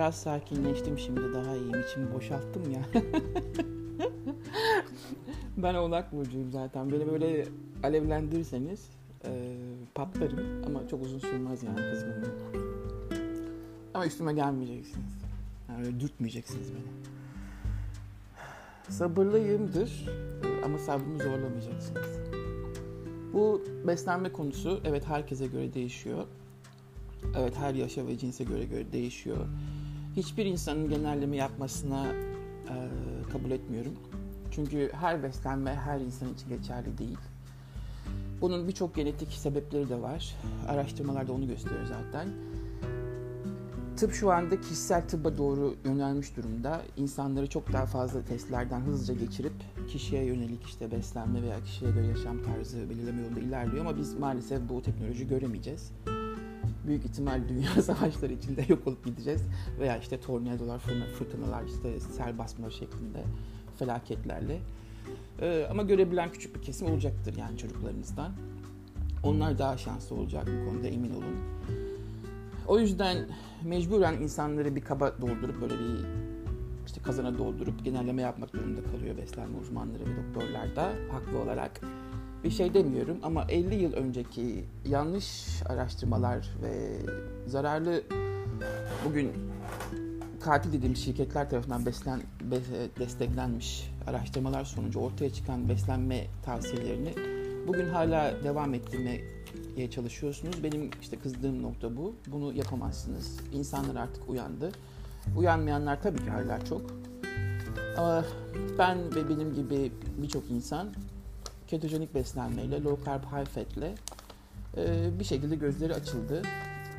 Biraz sakinleştim şimdi daha iyiyim. İçimi boşalttım ya. ben oğlak burcuyum zaten. Beni böyle alevlendirirseniz e, patlarım. Ama çok uzun sürmez yani kızgınlığım. Ama üstüme gelmeyeceksiniz. Yani öyle dürtmeyeceksiniz beni. Sabırlıyımdır ama sabrımı zorlamayacaksınız. Bu beslenme konusu evet herkese göre değişiyor. Evet her yaşa ve cinse göre göre değişiyor. Hiçbir insanın genelleme yapmasına e, kabul etmiyorum. Çünkü her beslenme her insan için geçerli değil. Bunun birçok genetik sebepleri de var. Araştırmalar da onu gösteriyor zaten. Tıp şu anda kişisel tıbba doğru yönelmiş durumda. İnsanları çok daha fazla testlerden hızlıca geçirip kişiye yönelik işte beslenme veya kişiye göre yaşam tarzı belirleme yolunda ilerliyor ama biz maalesef bu teknoloji göremeyeceğiz. Büyük ihtimal dünya savaşları içinde yok olup gideceğiz veya işte tornadolar, fırtınalar, işte sel basma şeklinde felaketlerle. Ee, ama görebilen küçük bir kesim olacaktır yani çocuklarınızdan. Onlar daha şanslı olacak bu konuda emin olun. O yüzden mecburen insanları bir kaba doldurup böyle bir işte kazana doldurup genelleme yapmak durumunda kalıyor beslenme uzmanları ve doktorlar da haklı olarak. Bir şey demiyorum ama 50 yıl önceki yanlış araştırmalar ve zararlı bugün katil dediğim şirketler tarafından beslen, desteklenmiş araştırmalar sonucu ortaya çıkan beslenme tavsiyelerini bugün hala devam ettirmeye çalışıyorsunuz. Benim işte kızdığım nokta bu. Bunu yapamazsınız. İnsanlar artık uyandı. Uyanmayanlar tabii ki hala çok. Ama ben ve benim gibi birçok insan ketojenik beslenmeyle, low carb, high fat'le e, bir şekilde gözleri açıldı.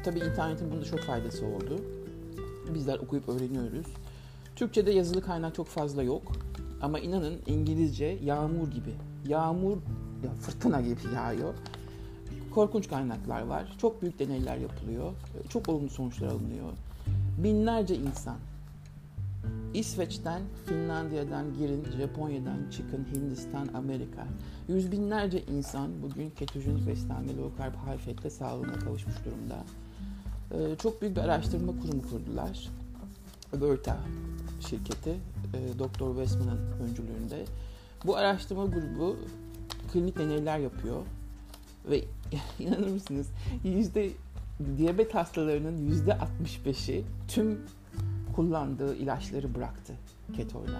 Tabii internetin bunda çok faydası oldu. Bizler okuyup öğreniyoruz. Türkçe'de yazılı kaynak çok fazla yok. Ama inanın İngilizce yağmur gibi, yağmur ya fırtına gibi yağıyor. Korkunç kaynaklar var. Çok büyük deneyler yapılıyor. Çok olumlu sonuçlar alınıyor. Binlerce insan İsveç'ten, Finlandiya'dan girin, Japonya'dan çıkın, Hindistan, Amerika. Yüz binlerce insan bugün ketojenik beslenme, low carb, high sağlığına kavuşmuş durumda. Ee, çok büyük bir araştırma kurumu kurdular. Verta şirketi, e, Dr. Westman'ın öncülüğünde. Bu araştırma grubu klinik deneyler yapıyor ve inanır mısınız yüzde diyabet hastalarının yüzde 65'i tüm kullandığı ilaçları bıraktı ketoyla.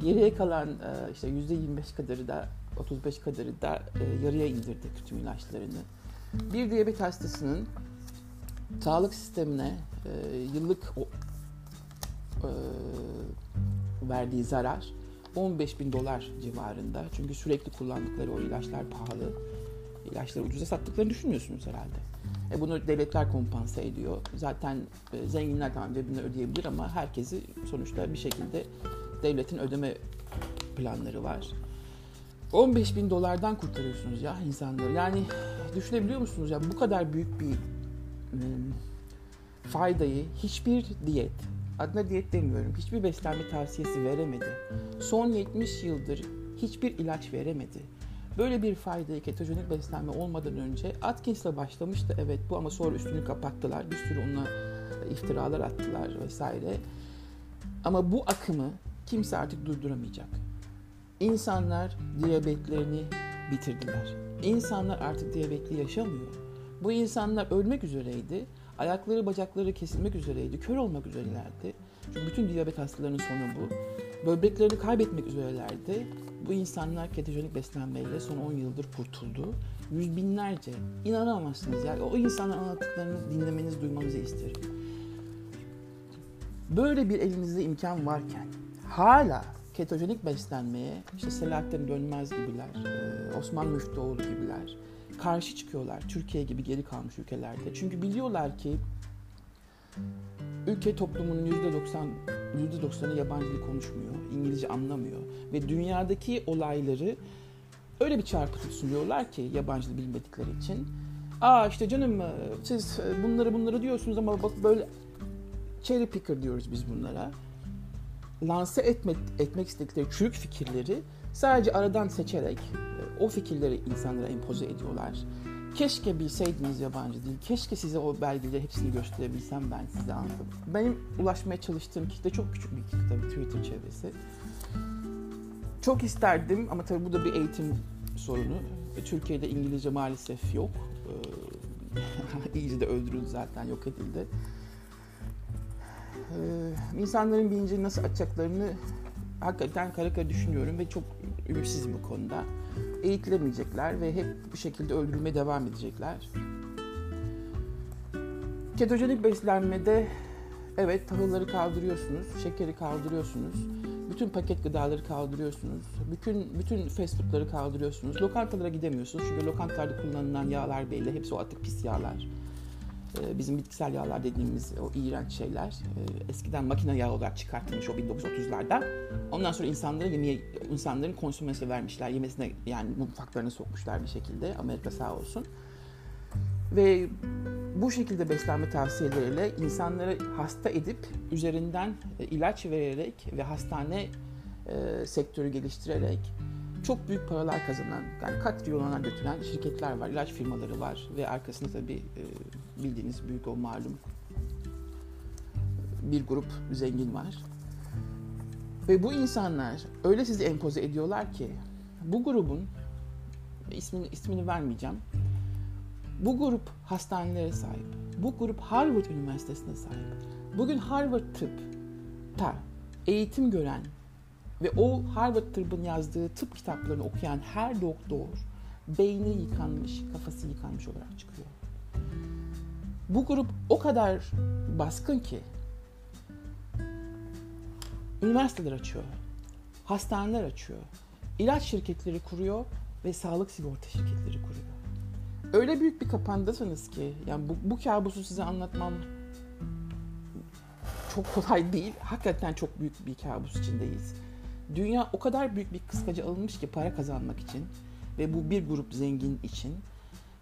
Geriye kalan e, işte yüzde 25 kadarı da 35 kadarı da e, yarıya indirdi tüm ilaçlarını. Bir diyabet hastasının sağlık sistemine e, yıllık verdiği zarar 15 bin dolar civarında. Çünkü sürekli kullandıkları o ilaçlar pahalı. İlaçları ucuza sattıklarını düşünmüyorsunuz herhalde. E bunu devletler kompanse ediyor. Zaten e, zenginler tamam cebine ödeyebilir ama herkesi sonuçta bir şekilde devletin ödeme planları var. 15 bin dolardan kurtarıyorsunuz ya insanları. Yani düşünebiliyor musunuz ya bu kadar büyük bir e, faydayı hiçbir diyet, adına diyet demiyorum, hiçbir beslenme tavsiyesi veremedi. Son 70 yıldır hiçbir ilaç veremedi. Böyle bir faydayı ketojenik beslenme olmadan önce Atkins'le başlamıştı evet bu ama sonra üstünü kapattılar. Bir sürü ona iftiralar attılar vesaire. Ama bu akımı kimse artık durduramayacak. İnsanlar diyabetlerini bitirdiler. İnsanlar artık diyabetli yaşamıyor. Bu insanlar ölmek üzereydi. Ayakları bacakları kesilmek üzereydi. Kör olmak üzerelerdi. Çünkü bütün diyabet hastalarının sonu bu. Böbreklerini kaybetmek üzerelerdi. Bu insanlar ketojenik beslenmeyle son 10 yıldır kurtuldu. Yüz binlerce. İnanamazsınız ya. O insanların anlattıklarını dinlemenizi, duymanızı isterim. Böyle bir elinizde imkan varken hala ketojenik beslenmeye işte Selahattin Dönmez gibiler, Osman Müftüoğlu gibiler karşı çıkıyorlar Türkiye gibi geri kalmış ülkelerde. Çünkü biliyorlar ki ülke toplumunun %90 %90'ı yabancı dil konuşmuyor, İngilizce anlamıyor ve dünyadaki olayları öyle bir çarpıtıp sunuyorlar ki yabancı dil bilmedikleri için. Aa işte canım siz bunları bunları diyorsunuz ama bak böyle cherry picker diyoruz biz bunlara. Lanse etmek, etmek istedikleri çürük fikirleri sadece aradan seçerek o fikirleri insanlara empoze ediyorlar. Keşke bilseydiniz yabancı dil. Keşke size o belgeleri hepsini gösterebilsem ben size anladım. Benim ulaşmaya çalıştığım kitle çok küçük bir kitle tabii Twitter çevresi. Çok isterdim ama tabii bu da bir eğitim sorunu. Türkiye'de İngilizce maalesef yok. Ee, de öldürüldü zaten, yok edildi. Ee, insanların bilinci nasıl açacaklarını hakikaten kara kara düşünüyorum ve çok ümitsizim bu konuda. Eğitilemeyecekler ve hep bu şekilde öldürülmeye devam edecekler. Ketojenik beslenmede evet tahılları kaldırıyorsunuz, şekeri kaldırıyorsunuz, bütün paket gıdaları kaldırıyorsunuz, bütün bütün fast foodları kaldırıyorsunuz. Lokantalara gidemiyorsunuz çünkü lokantalarda kullanılan yağlar belli, hepsi o atık pis yağlar. Ee, bizim bitkisel yağlar dediğimiz o iğrenç şeyler ee, eskiden makine yağı olarak çıkartılmış o 1930'larda. Ondan sonra insanlara yemeğe, insanların konsümesine vermişler. Yemesine yani mutfaklarına sokmuşlar bir şekilde. Amerika sağ olsun. Ve bu şekilde beslenme tavsiyeleriyle insanları hasta edip üzerinden e, ilaç vererek ve hastane e, sektörü geliştirerek çok büyük paralar kazanan, yani katrilyonlara götüren şirketler var, ilaç firmaları var ve arkasında tabii e, bildiğiniz büyük o malum bir grup zengin var. Ve bu insanlar öyle sizi empoze ediyorlar ki bu grubun ismini, ismini vermeyeceğim. Bu grup hastanelere sahip. Bu grup Harvard Üniversitesi'ne sahip. Bugün Harvard tıpta eğitim gören ve o Harvard tıbbın yazdığı tıp kitaplarını okuyan her doktor beyni yıkanmış, kafası yıkanmış olarak çıkıyor. Bu grup o kadar baskın ki üniversiteler açıyor, hastaneler açıyor, ilaç şirketleri kuruyor ve sağlık sigorta şirketleri kuruyor. Öyle büyük bir kapandasınız ki yani bu, bu kabusu size anlatmam çok kolay değil. Hakikaten çok büyük bir kabus içindeyiz. Dünya o kadar büyük bir kıskaca alınmış ki para kazanmak için ve bu bir grup zengin için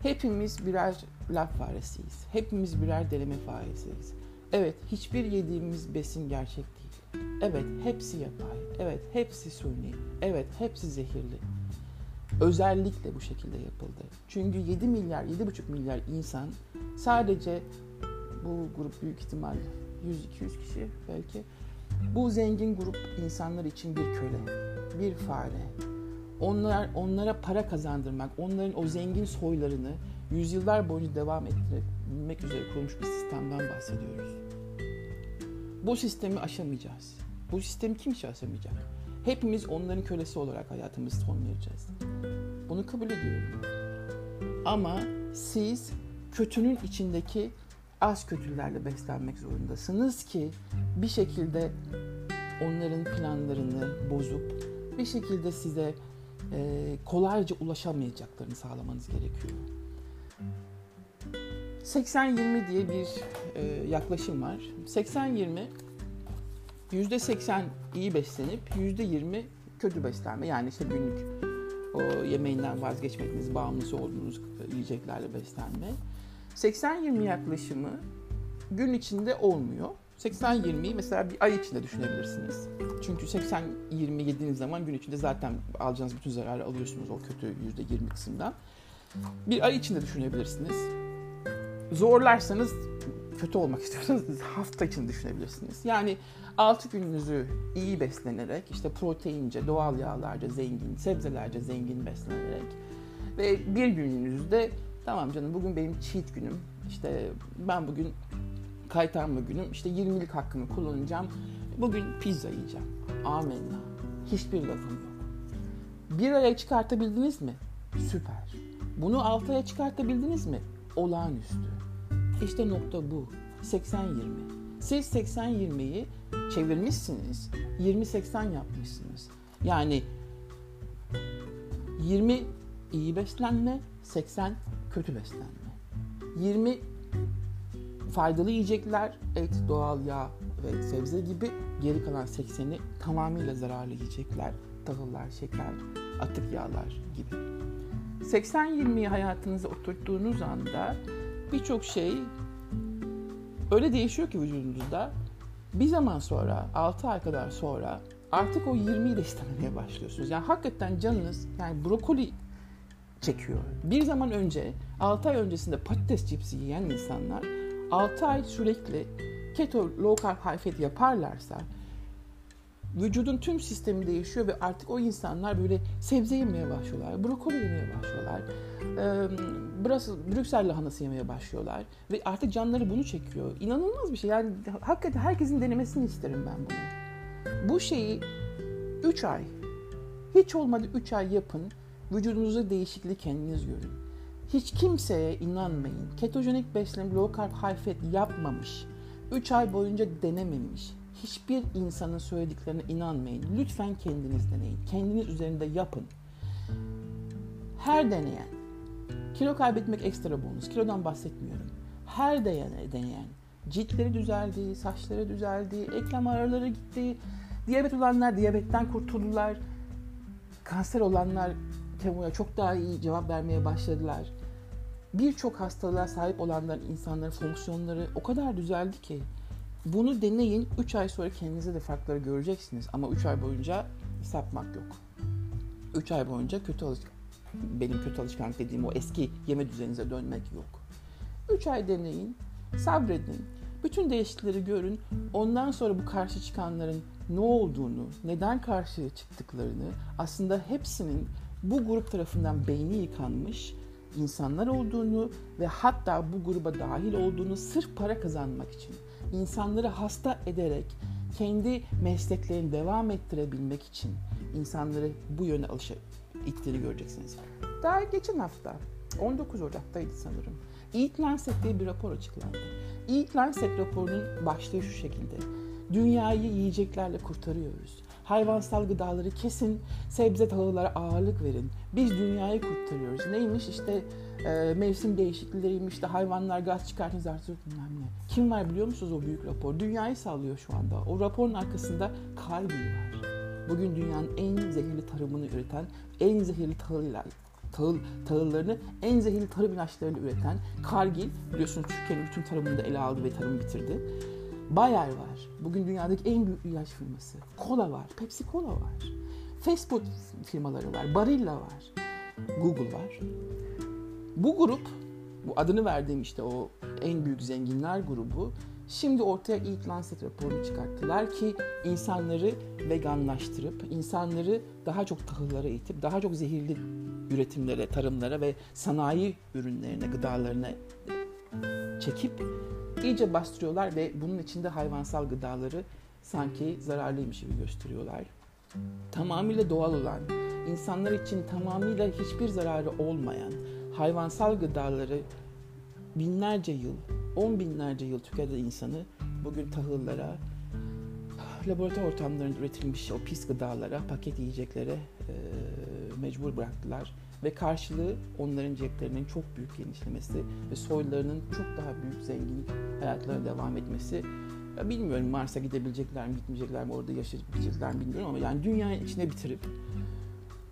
hepimiz birer laf faresiyiz. Hepimiz birer deneme faresiyiz. Evet, hiçbir yediğimiz besin gerçek değil. Evet, hepsi yapay. Evet, hepsi suni. Evet, hepsi zehirli. Özellikle bu şekilde yapıldı. Çünkü 7 milyar, 7,5 milyar insan sadece bu grup büyük ihtimal 100-200 kişi belki bu zengin grup insanlar için bir köle, bir fare. Onlar, onlara para kazandırmak, onların o zengin soylarını yüzyıllar boyunca devam ettirmek üzere kurulmuş bir sistemden bahsediyoruz. Bu sistemi aşamayacağız. Bu sistemi kimse aşamayacak. Hepimiz onların kölesi olarak hayatımızı son. Bunu kabul ediyorum. Ama siz kötünün içindeki az kötülerle beslenmek zorundasınız ki bir şekilde onların planlarını bozup bir şekilde size e, kolayca ulaşamayacaklarını sağlamanız gerekiyor. 80-20 diye bir e, yaklaşım var. 80-20 %80 iyi beslenip %20 kötü beslenme. Yani işte günlük o yemeğinden vazgeçmediğiniz, bağımlısı olduğunuz yiyeceklerle beslenme. 80-20 yaklaşımı gün içinde olmuyor. 80-20'yi mesela bir ay içinde düşünebilirsiniz. Çünkü 80-20 yediğiniz zaman gün içinde zaten alacağınız bütün zararı alıyorsunuz o kötü %20 kısımdan. Bir ay içinde düşünebilirsiniz. Zorlarsanız kötü olmak istiyorsanız hafta için düşünebilirsiniz. Yani 6 gününüzü iyi beslenerek, işte proteince, doğal yağlarca zengin, sebzelerce zengin beslenerek ve bir gününüzde tamam canım bugün benim cheat günüm, işte ben bugün kaytarma günüm, işte 20'lik hakkımı kullanacağım, bugün pizza yiyeceğim. Amenna. Hiçbir lafım yok. Bir aya çıkartabildiniz mi? Süper. Bunu 6 aya çıkartabildiniz mi? Olağanüstü. İşte nokta bu. 80-20. Siz 80-20'yi çevirmişsiniz. 20-80 yapmışsınız. Yani 20 iyi beslenme, 80 kötü beslenme. 20 faydalı yiyecekler, et, doğal yağ ve sebze gibi geri kalan 80'i tamamıyla zararlı yiyecekler, tahıllar, şeker, atık yağlar gibi. 80-20'yi hayatınıza oturttuğunuz anda birçok şey öyle değişiyor ki vücudunuzda. Bir zaman sonra, 6 ay kadar sonra artık o 20'yi de istememeye başlıyorsunuz. Yani hakikaten canınız, yani brokoli çekiyor. Bir zaman önce 6 ay öncesinde patates cipsi yiyen insanlar 6 ay sürekli keto low carb high fat yaparlarsa vücudun tüm sistemi değişiyor ve artık o insanlar böyle sebze yemeye başlıyorlar, brokoli yemeye başlıyorlar, e, Brüksel lahanası yemeye başlıyorlar ve artık canları bunu çekiyor. İnanılmaz bir şey. Yani hakikaten herkesin denemesini isterim ben bunu. Bu şeyi 3 ay, hiç olmadı 3 ay yapın, vücudunuzda değişikliği kendiniz görün. Hiç kimseye inanmayın. Ketojenik beslenme, low carb, high fat yapmamış, 3 ay boyunca denememiş, hiçbir insanın söylediklerine inanmayın. Lütfen kendiniz deneyin. Kendiniz üzerinde yapın. Her deneyen, kilo kaybetmek ekstra bonus, kilodan bahsetmiyorum. Her deneyen ciltleri düzeldi, saçları düzeldi, eklem araları gitti, diyabet olanlar diyabetten kurtuldular, kanser olanlar kemoya çok daha iyi cevap vermeye başladılar. Birçok hastalığa sahip olanların insanların fonksiyonları o kadar düzeldi ki bunu deneyin. 3 ay sonra kendinize de farkları göreceksiniz. Ama 3 ay boyunca sapmak yok. 3 ay boyunca kötü alışkanlık, benim kötü alışkanlık dediğim o eski yeme düzeninize dönmek yok. 3 ay deneyin, sabredin. Bütün değişiklikleri görün. Ondan sonra bu karşı çıkanların ne olduğunu, neden karşıya çıktıklarını aslında hepsinin bu grup tarafından beyni yıkanmış insanlar olduğunu ve hatta bu gruba dahil olduğunu sırf para kazanmak için insanları hasta ederek kendi mesleklerini devam ettirebilmek için insanları bu yöne alışa ittiğini göreceksiniz. Daha geçen hafta 19 Ocak'taydı sanırım. Eat Lancet diye bir rapor açıklandı. Eat Lancet raporunun başlığı şu şekilde. Dünyayı yiyeceklerle kurtarıyoruz. Hayvansal gıdaları kesin, sebze tahıllara ağırlık verin. Biz dünyayı kurtarıyoruz. Neymiş işte e, mevsim değişiklikleriymiş işte hayvanlar gaz çıkartın artık bilmem ne. Kim var biliyor musunuz o büyük rapor? Dünyayı sallıyor şu anda. O raporun arkasında Cargill var. Bugün dünyanın en zehirli tarımını üreten, en zehirli tahıl, tahıl, tahıllarını, en zehirli tarım ilaçlarını üreten Cargill, biliyorsunuz Türkiye'nin bütün tarımını da ele aldı ve tarımı bitirdi. Bayer var. Bugün dünyadaki en büyük ilaç firması. Cola var. Pepsi Cola var. Fast food firmaları var. Barilla var. Google var. Bu grup, bu adını verdiğim işte o en büyük zenginler grubu şimdi ortaya Eat Lancet raporunu çıkarttılar ki insanları veganlaştırıp, insanları daha çok tahıllara itip, daha çok zehirli üretimlere, tarımlara ve sanayi ürünlerine, gıdalarına çekip iyice bastırıyorlar ve bunun içinde hayvansal gıdaları sanki zararlıymış gibi gösteriyorlar. Tamamıyla doğal olan, insanlar için tamamıyla hiçbir zararı olmayan hayvansal gıdaları binlerce yıl, on binlerce yıl tüketen insanı bugün tahıllara, laboratuvar ortamlarında üretilmiş o pis gıdalara, paket yiyeceklere e, mecbur bıraktılar. Ve karşılığı onların ceplerinin çok büyük genişlemesi ve soylarının çok daha büyük zengin hayatlarına devam etmesi. Ya bilmiyorum Mars'a gidebilecekler mi, gitmeyecekler mi, orada yaşayabilecekler mi bilmiyorum ama yani dünyayı içine bitirip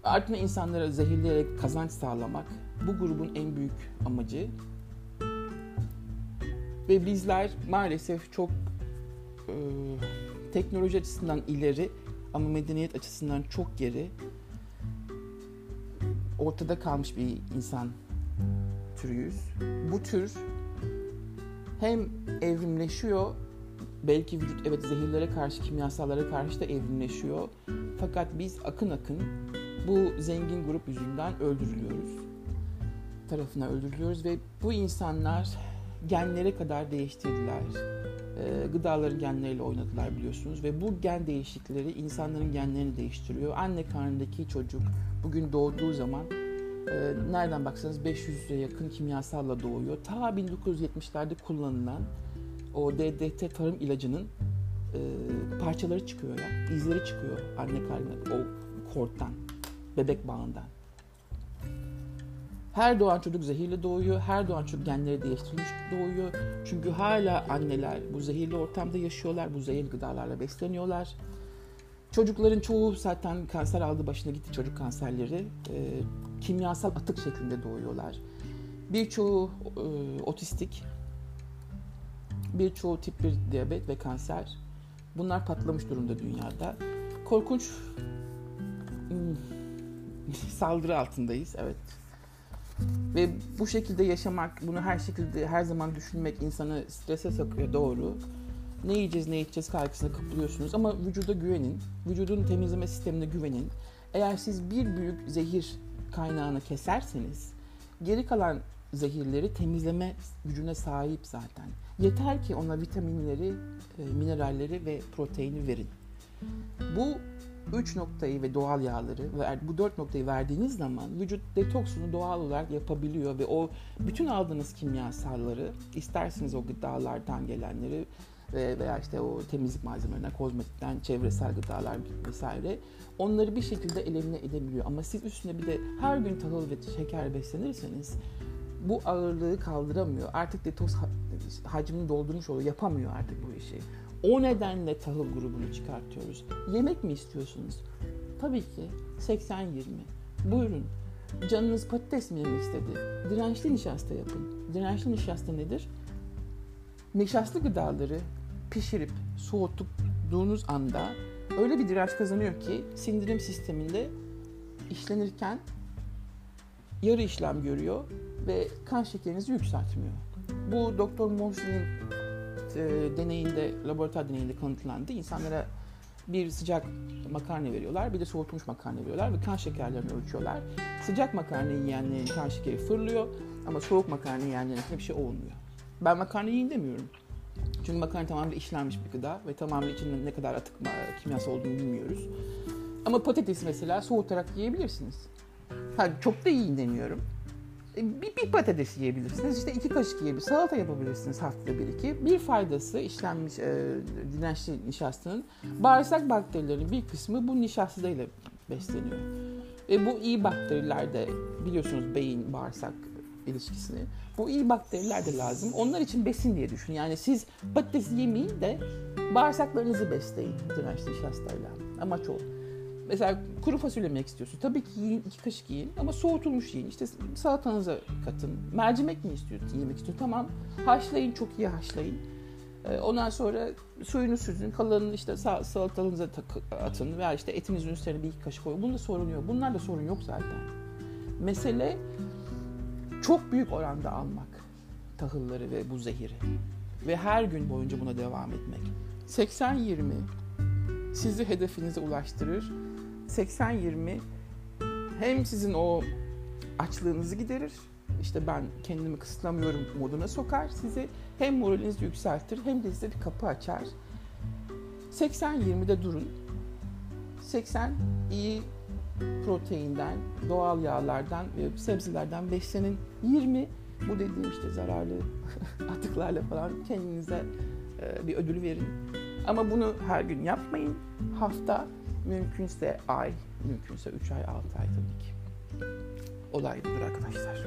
ardına insanlara zehirleyerek kazanç sağlamak bu grubun en büyük amacı. Ve bizler maalesef çok e, teknoloji açısından ileri ama medeniyet açısından çok geri ortada kalmış bir insan türüyüz. Bu tür hem evrimleşiyor belki vücut evet zehirlere karşı, kimyasallara karşı da evrimleşiyor. Fakat biz akın akın bu zengin grup yüzünden öldürülüyoruz. Tarafına öldürülüyoruz ve bu insanlar genlere kadar değiştirdiler. E, gıdaların genleriyle oynadılar biliyorsunuz ve bu gen değişiklikleri insanların genlerini değiştiriyor. Anne karnındaki çocuk bugün doğduğu zaman e, nereden baksanız 500'e yakın kimyasalla doğuyor. Ta 1970'lerde kullanılan o DDT tarım ilacının e, parçaları çıkıyor ya, izleri çıkıyor anne karnına o korttan, bebek bağından. Her doğan çocuk zehirli doğuyor, her doğan çocuk genleri değiştirilmiş doğuyor. Çünkü hala anneler bu zehirli ortamda yaşıyorlar, bu zehirli gıdalarla besleniyorlar. Çocukların çoğu zaten kanser aldı başına gitti çocuk kanserleri. E, kimyasal atık şeklinde doğuyorlar. Birçoğu e, otistik, birçoğu tip 1 diyabet ve kanser. Bunlar patlamış durumda dünyada. Korkunç hmm, saldırı altındayız. Evet. Ve bu şekilde yaşamak, bunu her şekilde her zaman düşünmek insanı strese sokuyor doğru. Ne yiyeceğiz ne içeceğiz kaygısına kapılıyorsunuz ama vücuda güvenin. Vücudun temizleme sistemine güvenin. Eğer siz bir büyük zehir kaynağını keserseniz geri kalan zehirleri temizleme gücüne sahip zaten. Yeter ki ona vitaminleri, e, mineralleri ve proteini verin. Bu üç noktayı ve doğal yağları bu dört noktayı verdiğiniz zaman vücut detoksunu doğal olarak yapabiliyor ve o bütün aldığınız kimyasalları isterseniz o gıdalardan gelenleri veya işte o temizlik malzemelerinden, kozmetikten, çevresel gıdalar vesaire onları bir şekilde elimine edebiliyor. Ama siz üstüne bir de her gün tahıl ve şeker beslenirseniz bu ağırlığı kaldıramıyor. Artık detoks hacmini doldurmuş oluyor. Yapamıyor artık bu işi. O nedenle tahıl grubunu çıkartıyoruz. Yemek mi istiyorsunuz? Tabii ki 80-20. Buyurun. Canınız patates mi yemek istedi? Dirençli nişasta yapın. Dirençli nişasta nedir? Nişastlı gıdaları pişirip soğuttuğunuz anda öyle bir direnç kazanıyor ki sindirim sisteminde işlenirken yarı işlem görüyor ve kan şekerinizi yükseltmiyor. Bu Doktor Mosley'nin e, deneyinde, laboratuvar deneyinde kanıtlandı. İnsanlara bir sıcak makarna veriyorlar, bir de soğutulmuş makarna veriyorlar ve kan şekerlerini ölçüyorlar. Sıcak makarna yiyenlerin kan şekeri fırlıyor ama soğuk makarna yiyenlerin hiçbir şey olmuyor. Ben makarna yiyin demiyorum. Çünkü makarna tamamen işlenmiş bir gıda ve tamamen içinde ne kadar atık kimyası olduğunu bilmiyoruz. Ama patates mesela soğutarak yiyebilirsiniz. Ha, çok da yiyin demiyorum. Bir, bir patates yiyebilirsiniz. İşte iki kaşık yiyebilirsiniz. Salata yapabilirsiniz haftada bir iki. Bir faydası işlenmiş e, dirençli nişastanın bağırsak bakterilerinin bir kısmı bu nişastayla besleniyor. Ve bu iyi bakteriler de biliyorsunuz beyin bağırsak ilişkisini. Bu iyi bakteriler de lazım. Onlar için besin diye düşün. Yani siz patates yemeyin de bağırsaklarınızı besleyin dirençli nişastayla. Amaç o. Mesela kuru fasulye yemek istiyorsun. Tabii ki yiyin, iki kaşık yiyin ama soğutulmuş yiyin. İşte salatanıza katın. Mercimek mi istiyorsun yemek istiyorsun? Tamam. Haşlayın, çok iyi haşlayın. Ee, ondan sonra suyunu süzün, kalanını işte salatanıza atın veya işte etinizin üstüne bir iki kaşık koyun. Bunda sorun yok. Bunlar da sorun yok zaten. Mesele çok büyük oranda almak tahılları ve bu zehiri. Ve her gün boyunca buna devam etmek. 80-20 sizi hedefinize ulaştırır 80-20 hem sizin o açlığınızı giderir. İşte ben kendimi kısıtlamıyorum moduna sokar sizi. Hem moralinizi yükseltir hem de size bir kapı açar. 80-20'de durun. 80 iyi proteinden, doğal yağlardan ve sebzelerden beslenin. 20 bu dediğim işte zararlı atıklarla falan kendinize e, bir ödül verin. Ama bunu her gün yapmayın. Hafta Mümkünse ay, mümkünse 3 ay, 6 ay tabii ki. Olay budur arkadaşlar.